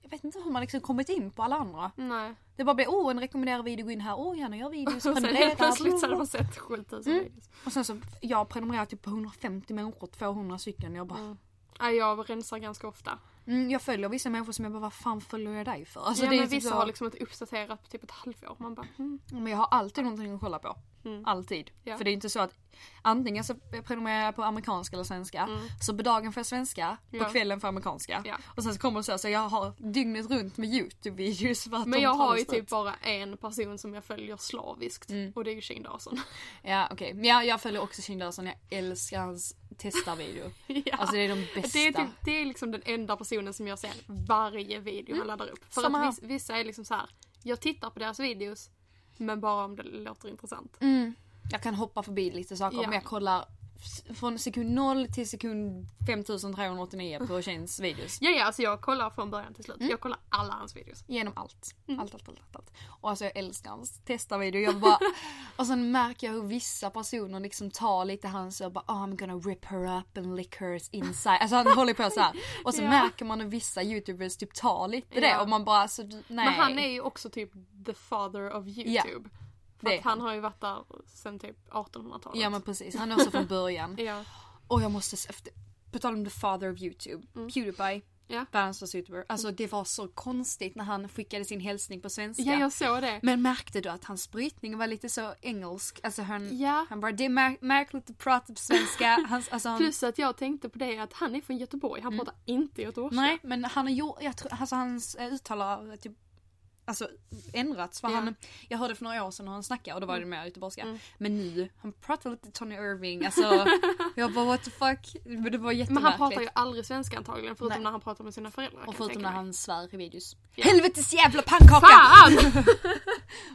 jag vet inte hur man liksom kommit in på alla andra. Nej. Det bara blev oh en rekommenderad video, gå in här, oh gärna gör videos, <laughs> prenumerera. helt plötsligt så hade man sett 7000 Mm. videos. Och sen så, jag prenumererar typ på 150 människor, 200 stycken. Jag bara, Mm. Ja, jag rensar ganska ofta. Mm, jag följer vissa människor som jag bara, vad fan följer jag dig för? Alltså ja, det men typ vissa så, har liksom inte uppdaterat på typ ett halvår. Man bara, mm. men jag har alltid någonting att kolla på. Mm. Alltid. Ja. För det är inte så att antingen så prenumererar jag på amerikanska eller svenska. Mm. Så på dagen får jag svenska, på Ja. kvällen får jag amerikanska. Ja. Och sen så kommer det så, så jag har dygnet runt med YouTube-videos Men jag har ju typ bara en person som jag följer slaviskt. Mm. Och det är ju Shane Dawson. <laughs> Ja okej, men jag, jag följer också Shane Dawson, jag älskar hans testarvideo. <laughs> ja. Alltså det är de bästa. Det är, typ, det är liksom den enda personen som jag ser varje video han laddar upp. För Samma att vis, vissa är liksom så här. jag tittar på deras videos men bara om det låter intressant. Mm. Jag kan hoppa förbi lite saker Ja. men jag kollar från sekund 0 till sekund 5389 på Shanes videos. Ja, ja, alltså jag kollar från början till slut. Mm. Jag kollar alla hans videos. Genom allt. Mm. Allt, allt, allt, allt. Och alltså jag älskar hans testarvideo. Jag bara... <laughs> och sen märker jag hur vissa personer liksom tar lite hans och bara oh, I'm gonna rip her up and lick her inside. Alltså han håller på så här. Och så Ja. märker man hur vissa youtubers typ tar lite det Ja. och man bara alltså nej. Men han är ju också typ the father of YouTube. För det att han har ju varit där sen typ 1800-talet. Ja men precis, han är också från <laughs> början. ja. Och jag måste, s- efter, på tal om the father of YouTube, Mm. Pewdiepie. Ja. Världens största youtuber. Alltså det var så konstigt när han skickade sin hälsning på svenska. Ja, jag såg det. Men märkte du att hans brytning var lite så engelsk? Alltså han, Ja. han bara, det är mär- märkligt att prata på svenska. <laughs> Hans, alltså, han, Plus att jag tänkte på det att han är från Göteborg, han pratar inte göteborgska. nej men han har gjort, jag tror, alltså hans eh, uttal har typ Alltså ändrats för Ja. han, jag hörde för några år sedan när han snackade och då var det mer göteborgska. Mm. Men nu, han pratar lite Tony Irving, alltså <laughs> jag bara what the fuck. Men det var Men jättemärkligt. han pratar ju aldrig svenska antagligen förutom Nej. när han pratar med sina föräldrar. och förutom när han svär i videos. Ja. Helvetes jävla pannkaka! Fan! <laughs>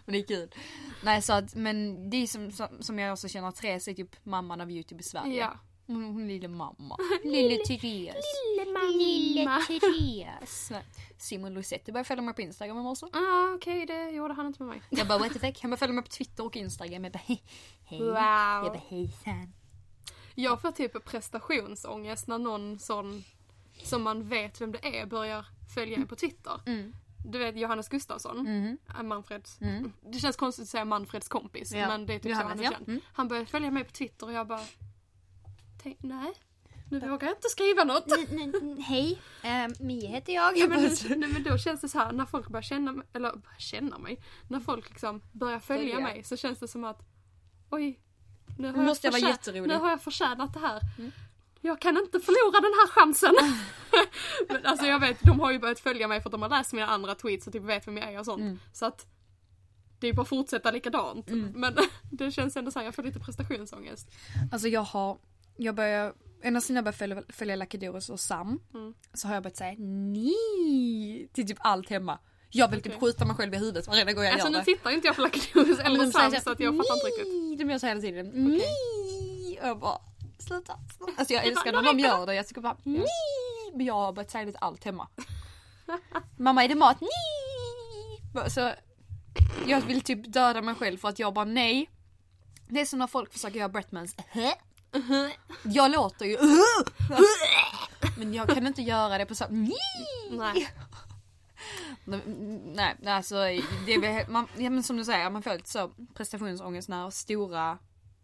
Men det är kul. Nej så att, men det är som, som, jag också känner, Therese är typ mamman av youtube i Sverige. ja. Hon, hon är lille mamma. Lille Therese. Lille mamma. Therese. Nej, Simon Lusetti började följa mig på Instagram i morse. Ah, Okej, det gjorde han inte med mig. Jag bara what the <laughs> fuck. Han började följa mig på Twitter och Instagram. Jag bara hej. hej. Wow. Jag bara hejsan. Jag får typ prestationsångest när någon sån som man vet vem det är börjar följa en på Twitter. Mm. Du vet Johannes Gustafsson, Mhm. äh, Manfreds, Mm. det känns konstigt att säga Manfreds kompis Ja. men det är typ så Johannes, han är ja. känd. Mm. Han började följa mig på Twitter och jag bara nej, nu vågar jag inte skriva något. Hej, uh, Mia heter jag. Ja, men, nej, men då känns det så här när folk börjar känna mig, eller börjar känna mig, när folk liksom börjar följa Följa. mig så känns det som att oj, nu har, Nu måste jag vara förtjä- jätterolig. nu har jag förtjänat det här. Mm. Jag kan inte förlora den här chansen. <laughs> men alltså jag vet, de har ju börjat följa mig för att de har läst mina andra tweets och typ vet vem jag är och sånt. Mm. Så att det är bara att fortsätta likadant. Men <laughs> det känns ändå såhär, jag får lite prestationsångest. Alltså jag har, jag börjar, ända sedan jag började följa, Doris och Sam Mm. så har jag börjat säga ni till typ allt hemma. Jag vill typ Okej. skjuta mig själv i huvudet varenda gång jag Alltså gör nu det. tittar ju inte jag på Men eller Sam så att jag fattar inte riktigt. De gör så hela tiden. Ni. Och jag bara sluta. Alltså jag älskar när nu de gör det. Jag tycker bara ni. Men jag har börjat säga lite allt hemma. <laughs> Mamma är det mat? Ni. Så jag vill typ döda mig själv för att jag bara nej. Det är som när folk försöker göra Bretmans Jag låter ju Men jag kan inte göra det på så Nej. Nej, alltså det är, väl- man, ja, men som du säger, man får lite så prestationsångest när stora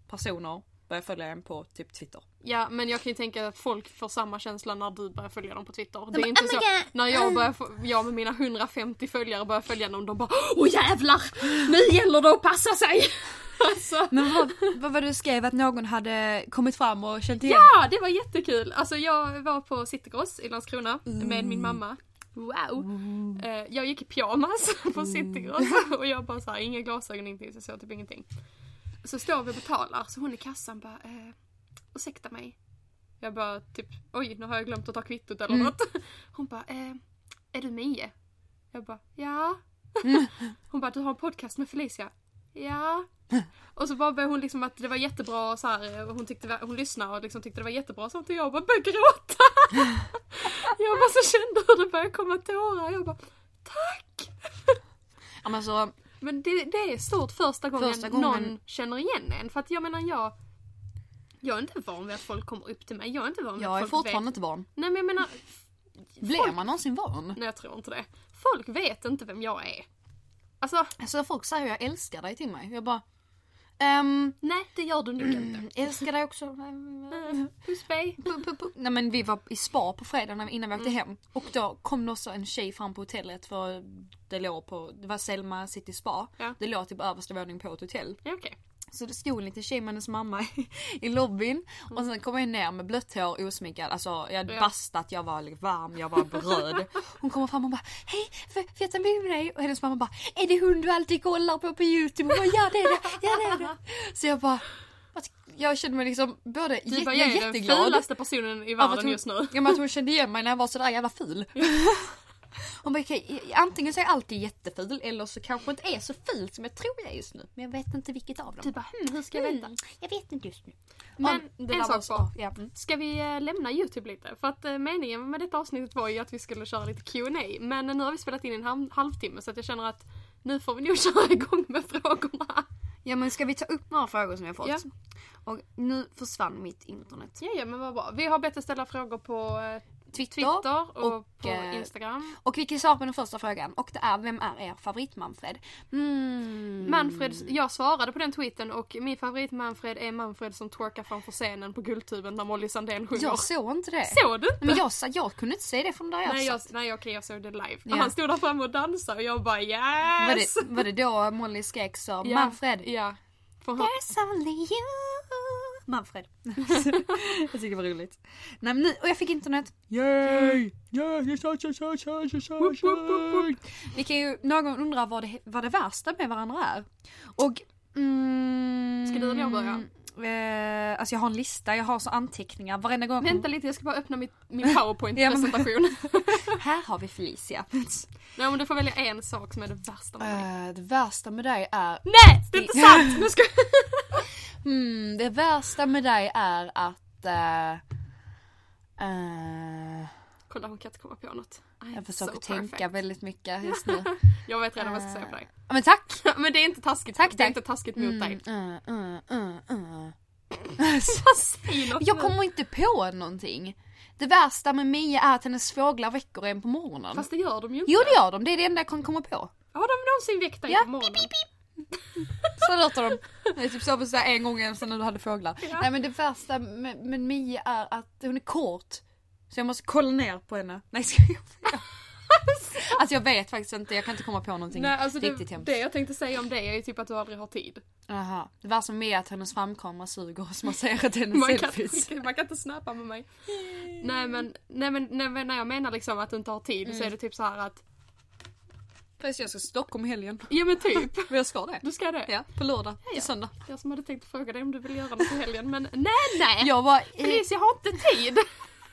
personer börjar följa en på typ Twitter. Ja men jag kan ju tänka att folk får samma känsla när du börjar följa dem på Twitter. Det är inte så när jag, börjar, få- jag med mina 150 följare börjar följa dem, de bara Åh jävlar! Nu gäller det att passa sig! Alltså, Men vad, vad var det du skrev att någon hade kommit fram och känt igen? ja det var jättekul! Alltså jag var på Citygross i Landskrona med min mamma. Wow! Eh, jag gick i pyjamas <laughs> på Citygross och jag bara såhär, inga glasögon ingenting så jag såg typ ingenting. Så står vi och betalar så hon i kassan bara, eh, ursäkta mig. Jag bara typ, oj nu har jag glömt att ta kvittot eller något. <laughs> Hon bara, eh, är du Mie? Jag bara, ja. <laughs> Hon bara, du har en podcast med Felicia? Ja. Och så bara började hon liksom att det var jättebra och så här, och hon, tyckte, hon lyssnade och liksom tyckte det var jättebra sånt och jag bara började gråta. <laughs> jag bara så kände hur det började komma tårar. Jag bara, tack! Ja, men så, Men det, det är stort första gången, Första gången- någon känner igen en. För att jag menar jag, jag är inte van vid att folk kommer upp till mig. Jag är inte van vid jag att är folk fortfarande vet. inte van. Nej men jag menar, Blir man någonsin van? nej jag tror inte det. Folk vet inte vem jag är. Alltså, Alltså folk säger jag älskar dig till mig. Jag bara, ehm, nej det gör du nog inte. <clears throat> älskar dig också. Mm, Puss pu- Nej men vi var i spa på fredagen innan vi åkte hem. Och då kom det också en tjej fram på hotellet för det låg på, det var Selma City Spa. Ja. Det låg typ översta våningen på ett hotell. Ja, okej. Så det stod en liten tjej med hennes mamma i, lobbyn. Och sen kom jag ner med blött hår, osminkad. Alltså jag hade Ja. bastat, jag var liksom varm, jag var röd. Hon kommer fram och bara Hej, får jag ta bild med dig? Och hennes mamma bara Är det hon du alltid kollar på på youtube? Och bara, ja det är det, ja det är det. Så jag bara jag kände mig liksom både Du bara, jag är den fulaste personen i världen hon, just nu. Ja men att hon kände igen mig när jag var sådär jävla ful. Hon bara okej, antingen så är jag alltid jätteful eller så kanske inte är så ful som jag tror jag är just nu. Men jag vet inte vilket av dem. Du bara, hm, hur ska jag veta? jag vet inte just nu. Men det en sak så- bara. Ja. mm. Ska vi eh, lämna Youtube lite? För att eh, meningen med detta avsnittet var ju att vi skulle köra lite Q&A Men nu har vi spelat in en halv, halvtimme så att jag känner att nu får vi nog <laughs> köra igång med frågorna. ja men ska vi ta upp några frågor som vi har fått? Ja. Och nu försvann mitt internet. Ja, ja men vad bra. Vi har bett att ställa frågor på eh, Twitter. Twitter och, och, på eh, Instagram. Och vi kan svara på den första frågan och det är vem är er favorit-Manfred? Mm. Manfred, jag svarade på den tweeten och min favorit Manfred är Manfred som twerkar framför scenen på Guldtuben när Molly Sandén sjunger. Jag såg inte det. Såg du inte? Men jag, jag kunde inte se det från där jag Nej, jag, satt. nej okej jag såg det live. Ja. Han stod där framme och dansade och jag bara yes! Var det, var det då Molly skrek så? Ja, Manfred. Ja. Han, There's only you. Manfred. <laughs> jag tycker det var roligt. Nej, men nu, och jag fick internet. Yay! Yay! Vi kan ju, någon undrar vad det, vad det värsta med varandra är. Och... Mm, Ska du eller jag börja? Eh, alltså jag har en lista, jag har så anteckningar varenda gång. vänta lite jag ska bara öppna mitt, min powerpoint-presentation. <laughs> Här har vi Felicia. nej men du får välja en sak som är det värsta med mig. Eh, det värsta med dig är... Nej! Det är inte sant! Nu ska <laughs> Mm, det värsta med dig är att... eh, eh, Kolla hon kan inte komma på något. Am jag försöker so tänka perfect. väldigt mycket just nu. <laughs> Jag vet redan vad jag ska säga för dig. Ja, men tack! <laughs> Men det är inte taskigt, Tack, det är tack. inte taskigt mot dig. Mm, mm. <laughs> Säg något Jag kommer inte på någonting. Det värsta med Mia är att hennes fåglar väcker en på morgonen. Fast det gör de ju inte. Jo det gör de, det är det enda jag kan komma på. Har de någonsin väckt dig Ja, på morgonen? Så låter de. Det är typ så på så en gång sen när du hade fåglar. Ja. Nej men det värsta med, med Mia är att hon är kort. Så jag måste kolla ner på henne. Nej ska jag <laughs> Alltså jag vet faktiskt inte, jag kan inte komma på någonting Nej, alltså riktigt det, hemskt. det jag tänkte säga om det är ju typ att du aldrig har tid. Aha. Det värsta med att hennes framkamera suger och smasserat hennes Man kan, selfies. <laughs> man kan inte snappa med mig. Nej men, nej, men, nej, men när jag menar liksom att du inte har tid Mm. så är det typ så här att, Förresten jag ska till Stockholm i helgen. ja men typ. Men <laughs> jag ska det. Du ska det? Ja, på lördag ja. till söndag. Jag som hade tänkt fråga dig om du vill göra något i helgen men nej nej! Jag eh, Felicia jag har inte tid!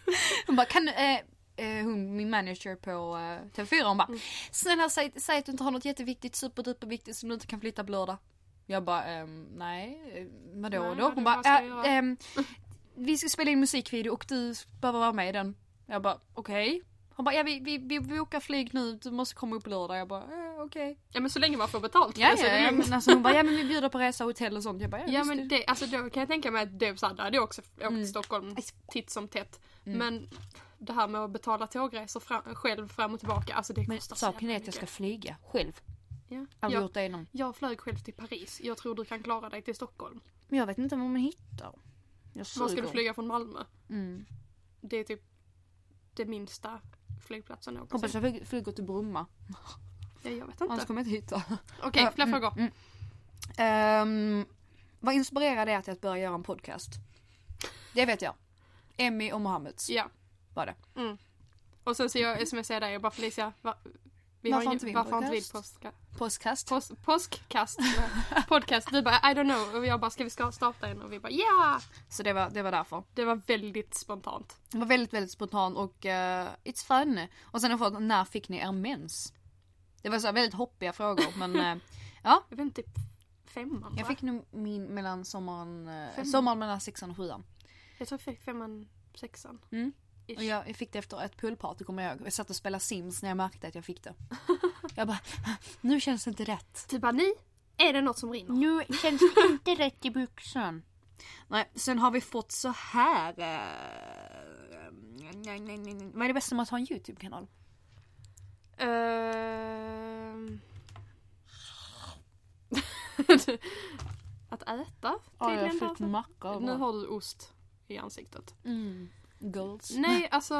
<laughs> hon bara kan eh, eh, hon, min manager på eh, TV4 hon bara Mm. Snälla säg, säg att du inte har något jätteviktigt, superduper viktigt som du inte kan flytta på lördag. Jag bara ehm, nej, eh, vadå Nej, då? Hon bara äh, göra?" ehm, vi ska spela in musikvideo och du behöver vara med i den. Jag bara okej. Hon bara ja vi, vi, vi bokar flyg nu, du måste komma upp på lördag. Jag bara eh, okej. Ja men så länge man får betalt för Ja, det så ja, är det ja, men alltså hon bara ja men vi bjuder på resa hotell och sånt. Jag bara ja, Ja men det, alltså då kan jag tänka mig att det så här, där hade jag också åkt Mm. till Stockholm titt som tätt. Men det här med att betala tågresor fram, själv fram och tillbaka, alltså det Men kostar så saken är att jag ska mycket. flyga själv. Ja. Aldrig Jag, gjort det innan. jag flög själv till Paris, jag tror du kan klara dig till Stockholm. Men jag vet inte vad man hittar. Jag Var ska suger. du flyga från Malmö? Mm. Det är typ det minsta flygplatsen Hoppas någonsin. jag flyg- flyger till Bromma. Ja, jag vet Annars inte. kommer jag inte hitta. Okej, Ja, fler mm, frågor. mm. Ehm, vad inspirerade det till att börja göra en podcast? Det vet jag. Emmy och Mohammeds Ja. var det. Mm. Och sen så jag smsar jag dig och bara Felicia, va, vi Varför har, inte vi en varför inte vi podcast? postka- Podcast. pos, påskkast? <laughs> podcast. Du bara I don't know och jag bara ska vi ska starta en och vi bara ja! Så det var, det var därför. Det var väldigt spontant. Det var väldigt, väldigt spontant och uh, it's fun. Och sen har jag fått, när fick ni er mens? Det var så väldigt hoppiga frågor <laughs> men eh, ja. Jag vet inte, typ femman Jag va? fick nog min mellan sommaren, uh, Fem. sommaren mellan sexan och sjuan. Jag tror jag fick femman, sexan. Mm. Ish. Och jag, fick det efter ett poolparty kommer jag ihåg. Jag satt och spelade Sims när jag märkte att jag fick det. <laughs> jag bara, nu känns det inte rätt. Typ bara ni, är det något som rinner? Nu känns det inte rätt i byxan. Nej, sen har vi fått så här. nej, nej, nej, nej. Vad är det bästa med att ha en YouTube-kanal? Ehm. <laughs> att äta Ja, jag tydligen. fick macka. nu har du ost i ansiktet. Mm. Goals. Nej, alltså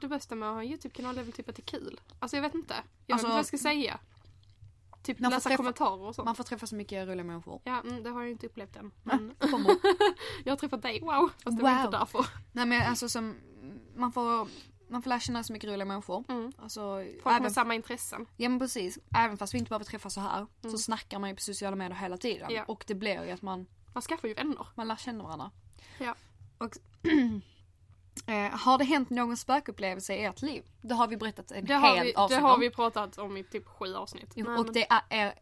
det bästa med att ha en YouTube-kanal är väl typ att det är kul. Alltså jag vet inte. Jag Alltså, vet inte vad jag ska säga. Typ läsa träffa- kommentarer och sånt. Man får träffa så mycket roliga människor. Ja, mm, det har jag inte upplevt än. Men Kommer. <laughs> jag har träffat dig, wow! Fast det var Wow. inte därför. Nej men alltså som, man får, man får lära känna så mycket roliga människor. Mm. Alltså, Folk även, med samma intressen. ja men precis. Även fast vi inte behöver träffas så här så snackar man ju på sociala medier hela tiden. Ja. Och det blir ju att man Man skaffar ju vänner. Man lär känna varandra. Ja. Och, <clears throat> eh, har det hänt någon spökupplevelse i ert liv? Det har vi berättat en Det har, hel vi, det avsnitt har om. vi pratat om i typ sju avsnitt. Jo, Nej, och men- det är, är,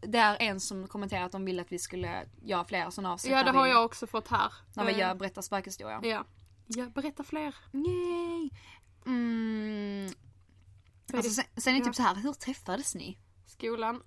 det är en som kommenterar att de vill att vi skulle göra fler sådana avsnitt. ja, det har vi, jag också fått här. När vi Eh, gör berättar spökhistorier. Ja. ja. Berätta fler. Yay! Mm. Alltså, det? sen, sen är det typ så här, hur träffades ni? Skolan.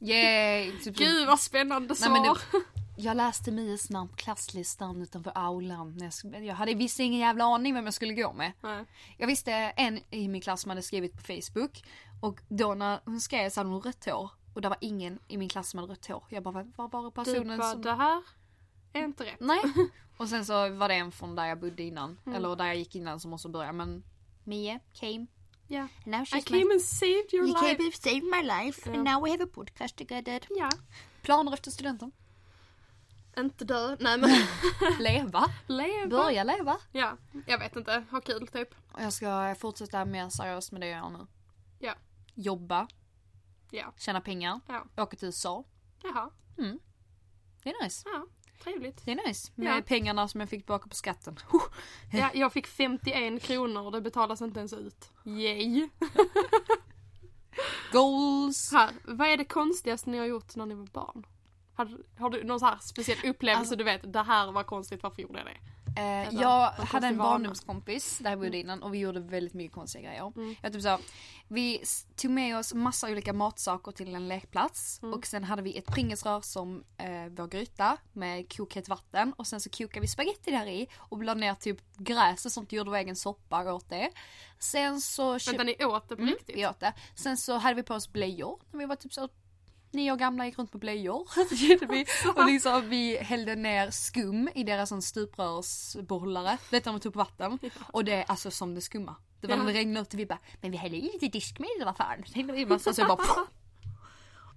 Yay! Typ Gud vad spännande Nej, svar. men det- <laughs> jag läste Mias namn på klasslistan utanför aulan. Jag, hade visst ingen jävla aning vem jag skulle gå med. Nej. Jag visste en i min klass som hade skrivit på Facebook. Och då när hon skrev så hade hon rött hår. Och det var ingen i min klass som hade rött hår. Jag bara, vad var det Du personen bara, som... det här är inte rätt. Nej. <laughs> Och sen så var det en från där jag bodde innan. Mm. Eller där jag gick innan som också började. Men Mia came. Ja. And now I she's my... came and saved your You life. came and saved my life. Ja. And now we have a podcast together. Ja. Planer efter studenten? Inte dö. Nej men <laughs> Leva. leva. Börja leva. Ja, jag vet inte. Ha kul typ. Jag ska fortsätta mer seriöst med det jag gör nu. Ja. Jobba, Ja. tjäna pengar, Ja. åka till USA. Jaha. Det är nice. Ja. Trevligt. Det är nice. Med Ja. pengarna som jag fick tillbaka på skatten. <laughs> Ja, jag fick 51 kronor och det betalas inte ens ut. Yay! <laughs> Goals! Här, vad är det konstigaste ni har gjort när ni var barn? Har, har du någon så här speciell upplevelse Alltså- du vet, det här var konstigt, varför gjorde jag det? Eh, Eller, jag hade en barndomskompis där jag bodde innan och vi gjorde väldigt mycket konstiga grejer. Mm. Jag typ så, vi tog med oss massa olika matsaker till en lekplats Mm. och sen hade vi ett pringesrör som eh, vår gryta med kokhett vatten och sen så kokade vi spaghetti där i och la ner typ gräs och sånt och gjorde vår egen soppa och åt det. Sen så Vänta, ni åt det på Mm, riktigt? vi åt det. Sen så hade vi på oss blöjor när vi var typ så nio år gamla, gick runt på blöjor. <laughs> Och liksom vi hällde ner skum i deras sån stuprörsbehållare. Detta de tog på vatten. Och det är alltså som det skumma. Det var när det regnade ut och vi bara, men vi hällde i lite diskmedel vad fan. Så hällde vi massa så jag bara!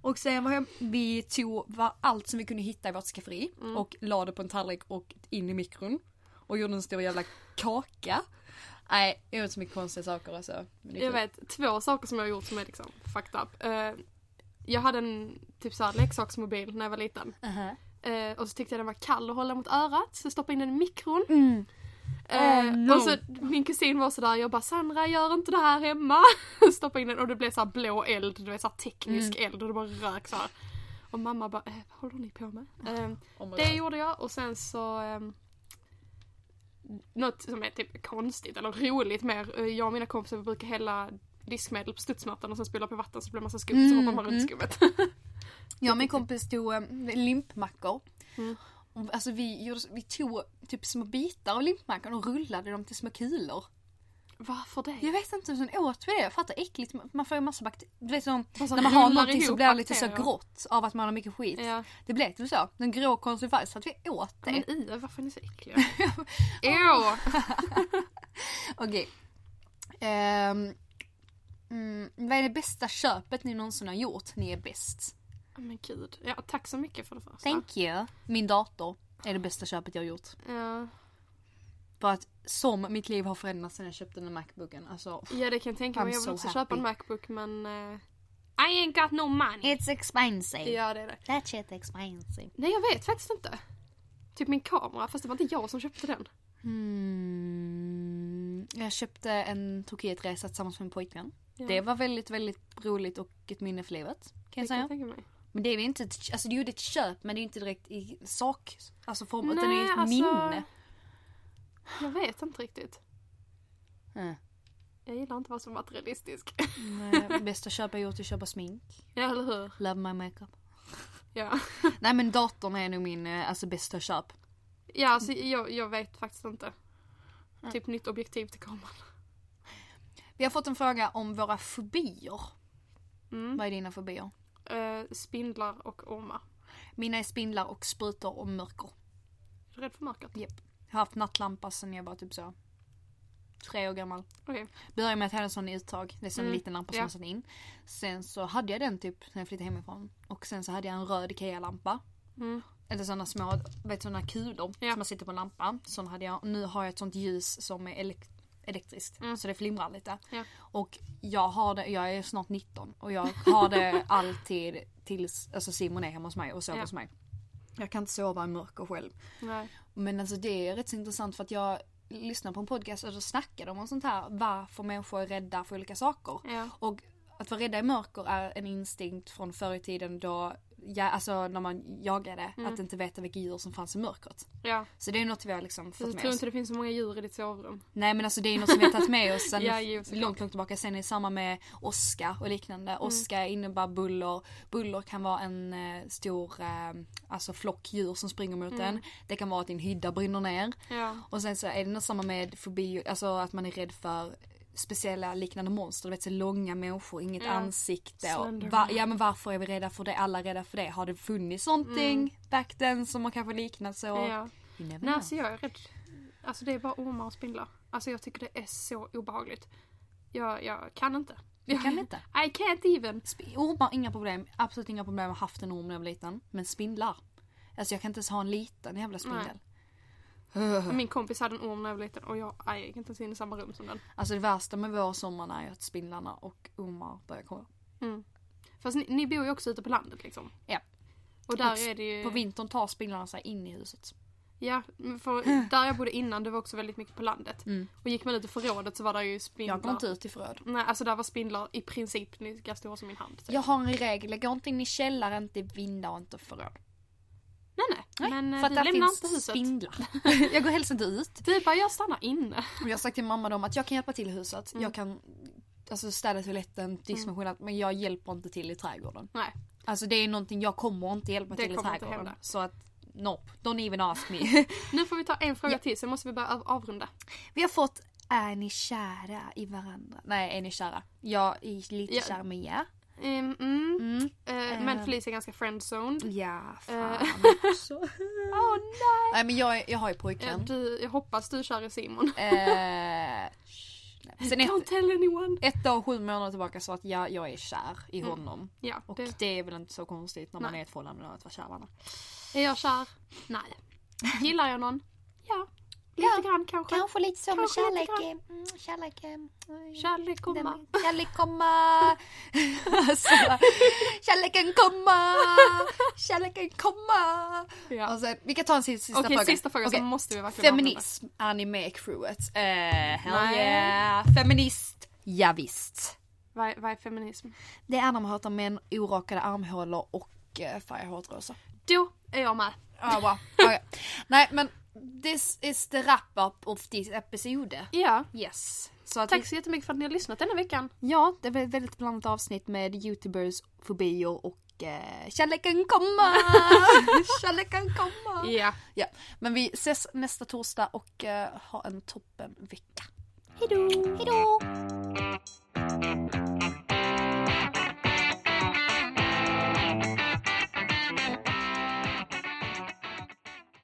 Och sen var jag, vi tog var allt som vi kunde hitta i vårt skafferi Mm. och la det på en tallrik och in i mikron. Och gjorde en stor jävla kaka. Nej, jag gjorde så mycket konstiga saker alltså. Jag vet två saker som jag har gjort som är liksom fucked up. Eh, jag hade en typ såhär leksaksmobil när jag var liten. Uh-huh. Eh, och så tyckte jag den var kall att hålla mot örat så jag stoppade in den i mikron. Mm. Eh, Oh, no. Och så min kusin var sådär, jag bara Sandra gör inte det här hemma. <laughs> Stoppa in den och det blev såhär blå eld, du vet såhär teknisk Mm. eld och det bara rök såhär. Och mamma bara, eh, vad håller ni på med? Eh, Oh det gjorde jag och sen så ehm, något som är typ konstigt eller roligt mer. Eh, Jag och mina kompisar brukar hälla diskmedel på studsmattan och sen spilla på vatten så blir det massa skum så Mm, hoppar man runt mm. skummet. Jag och min kompis tog um, limpmackor. Mm. Och, Alltså vi, gjorde, vi tog typ små bitar av limpmackan och rullade dem till små kulor. Varför det? Jag vet inte, sen åt vi det. Jag fattar äckligt. Man får ju massa bakterier. Du vet som Alltså, när man har någonting så blir det lite så grått av att man har mycket skit. Ja. Det blev typ så. En grå konsistens att vi åt det. Men i, varför är ni så äckliga? <laughs> Ew! Okej. Ehm, mm, vad är det bästa köpet ni någonsin har gjort? Ni är bäst. Men gud. Ja, tack så mycket för det första. Thank you. Min dator är det bästa köpet jag har gjort. Ja. För att som mitt liv har förändrats sen jag köpte den Macbooken. Alltså, ja, det kan jag tänka mig. Jag vill so också happy. köpa en Macbook men... eh, I ain't got no money. it's expensive. Ja, det är det. That shit expensive. Nej, jag vet faktiskt inte. Typ min kamera, fast det var inte jag som köpte den. Hmm. Jag köpte en Turkietresa tillsammans med min pojkvän. Ja, Det var väldigt, väldigt roligt och ett minne för livet. Kan jag säga. mig. Men det är inte, ett, alltså det är ju ett köp men det är inte direkt i sak, alltså form, utan det Nej, är ett alltså- minne. Jag vet inte riktigt. Mm. Jag gillar inte vad som är materialistisk. Nej, Bästa köp jag gjort är att köpa smink. ja, eller hur? Love my makeup. Ja. <laughs> Nej men datorn är nog min eh, alltså, bästa köp. Ja, alltså jag, jag vet faktiskt inte. Typ nytt objektiv till kameran. Vi har fått en fråga om våra fobier. Mm. Vad är dina fobier? Eh, spindlar och ormar. Mina är spindlar och sprutor och mörker. Är du rädd för mörkret? Jag har haft nattlampa sedan jag var typ så tre år gammal. Okej. Började med att jag hade en sån i uttag. Det är en sån Mm, liten lampa som ja. satte in. Sen så hade jag den typ när jag flyttade hemifrån. Och sen så hade jag en röd IKEA-lampa. Mm. Eller sådana små, vet sådana kulor Ja. som man sitter på en lampa. Sån hade jag. Nu har jag ett sånt ljus som är elek- elektriskt. Mm. Så det flimrar lite. Ja. Och jag har det, jag är snart 19 och jag har det <laughs> alltid tills alltså Simon är hemma hos mig och sover Ja. hos mig. Jag kan inte sova i mörker själv. Nej. Men alltså det är rätt så intressant för att jag lyssnar på en podcast och då snackar de om sånt här varför människor är rädda för olika saker. Ja. Och att vara rädda i mörker är en instinkt från förr i tiden då ja, alltså när man jagade, Mm. att inte veta vilka djur som fanns i mörkret. Ja. Så det är något vi har liksom Jag fått med tror oss. inte det finns så många djur i ditt sovrum. Nej men alltså det är något som vi har tagit med oss <laughs> sen Ja, såklart. långt, långt tillbaka. Sen i samma med åska och liknande. Mm. Åska innebär buller. Buller kan vara en eh, stor eh, alltså flock djur som springer mot Mm. en. Det kan vara att din hydda brinner ner. Ja. Och sen så är det något samma med fobi, alltså att man är rädd för speciella liknande monster. Du vet så långa människor, inget Ja. ansikte. Och va, ja men varför är vi rädda för det? Alla är rädda för det. Har det funnits någonting back then som man kanske liknat så? Mm. ja. Nej know. alltså jag är rädd. Alltså det är bara ormar och spindlar. Alltså jag tycker det är så obehagligt. Jag, jag kan inte. Du kan inte? <laughs> I can't even. Sp- Ormar, inga problem. Absolut inga problem. Jag har haft en orm när jag var liten. Men spindlar. Alltså jag kan inte ens ha en liten jävla spindel. Min kompis hade en orm när jag var liten och jag, aj, jag gick inte ens in i samma rum som den. Alltså det värsta med vår sommar är ju att spindlarna och ormar börjar komma. Mm. Fast ni, ni bor ju också ute på landet liksom. Ja. Och där Och är det ju... På vintern tar spindlarna sig in i huset. Ja, för där jag bodde innan det var också väldigt mycket på landet. Mm. Och gick man ut i förrådet så var det ju spindlar. Jag går inte ut i förråd. Nej, alltså där var spindlar i princip lika stora som min hand. typ. Jag har en regel. Jag går inte in i källaren, inte i vindar och inte förråd. Nej, nej. Men för eh, att vi där lämnar finns inte huset. spindlar. <laughs> jag går helst inte ut. Du bara, jag stannar inne. Och jag har sagt till mamma då att jag kan hjälpa till i huset. Mm. Jag kan alltså, städa toaletten, diskmaskinen, men jag hjälper inte till i trädgården. Nej. Alltså det är någonting, jag kommer inte hjälpa Det till i inte trädgården. hända. Så att, nope, don't even ask me. <laughs> Nu får vi ta en fråga Ja. till, sen måste vi börja av- avrunda. Vi har fått, är ni kära i varandra? Nej, är ni kära? Jag är lite Ja. kär med er. Ehm, mm. Mm. Eh, men Eh. Felicia är ganska friendzoned. Ja, fan Eh. <laughs> också. Åh nej! Nej men jag, jag har ju pojkvän. du, jag hoppas du kär i Simon. <laughs> Sen ett, Don't tell anyone! ett år och sju månader tillbaka så att jag, jag är kär i Mm. honom. Ja, Och det, det är väl inte så konstigt när man Nej. är i ett förhållande att vara kär varandra. är jag kär? Nej. <laughs> Gillar jag någon? Ja. Lite Ja, grann kanske. Kanske lite så Kanske lite kärlek. Mm, kärlek. mm, Kärlek komma. den- Kärlek komma. <laughs> alltså, kärleken komma. Kärleken komma. Ja. Och sen, vi kan ta en sista, Okej, fråga. sista frågan Okej, så måste vi verkligen Feminism, är ni med i crewet? Uh, hell yeah. Feminist, ja, visst. Vad, är- vad är feminism? Det är när man hatar män, orakade armhålor och uh, färgar håret rosa. Då är jag med. Ja, bra. Okej. Nej, men this is the wrap up of this episode. Ja. Yes. Så Tack så jättemycket för att ni har lyssnat denna veckan. Ja, det var ett väldigt blandat avsnitt med youtubers, fobier och eh, kärleken komma! <laughs> kärleken komma! Ja. Ja, men vi ses nästa torsdag och eh, ha en toppen vecka. Hejdå! Hejdå!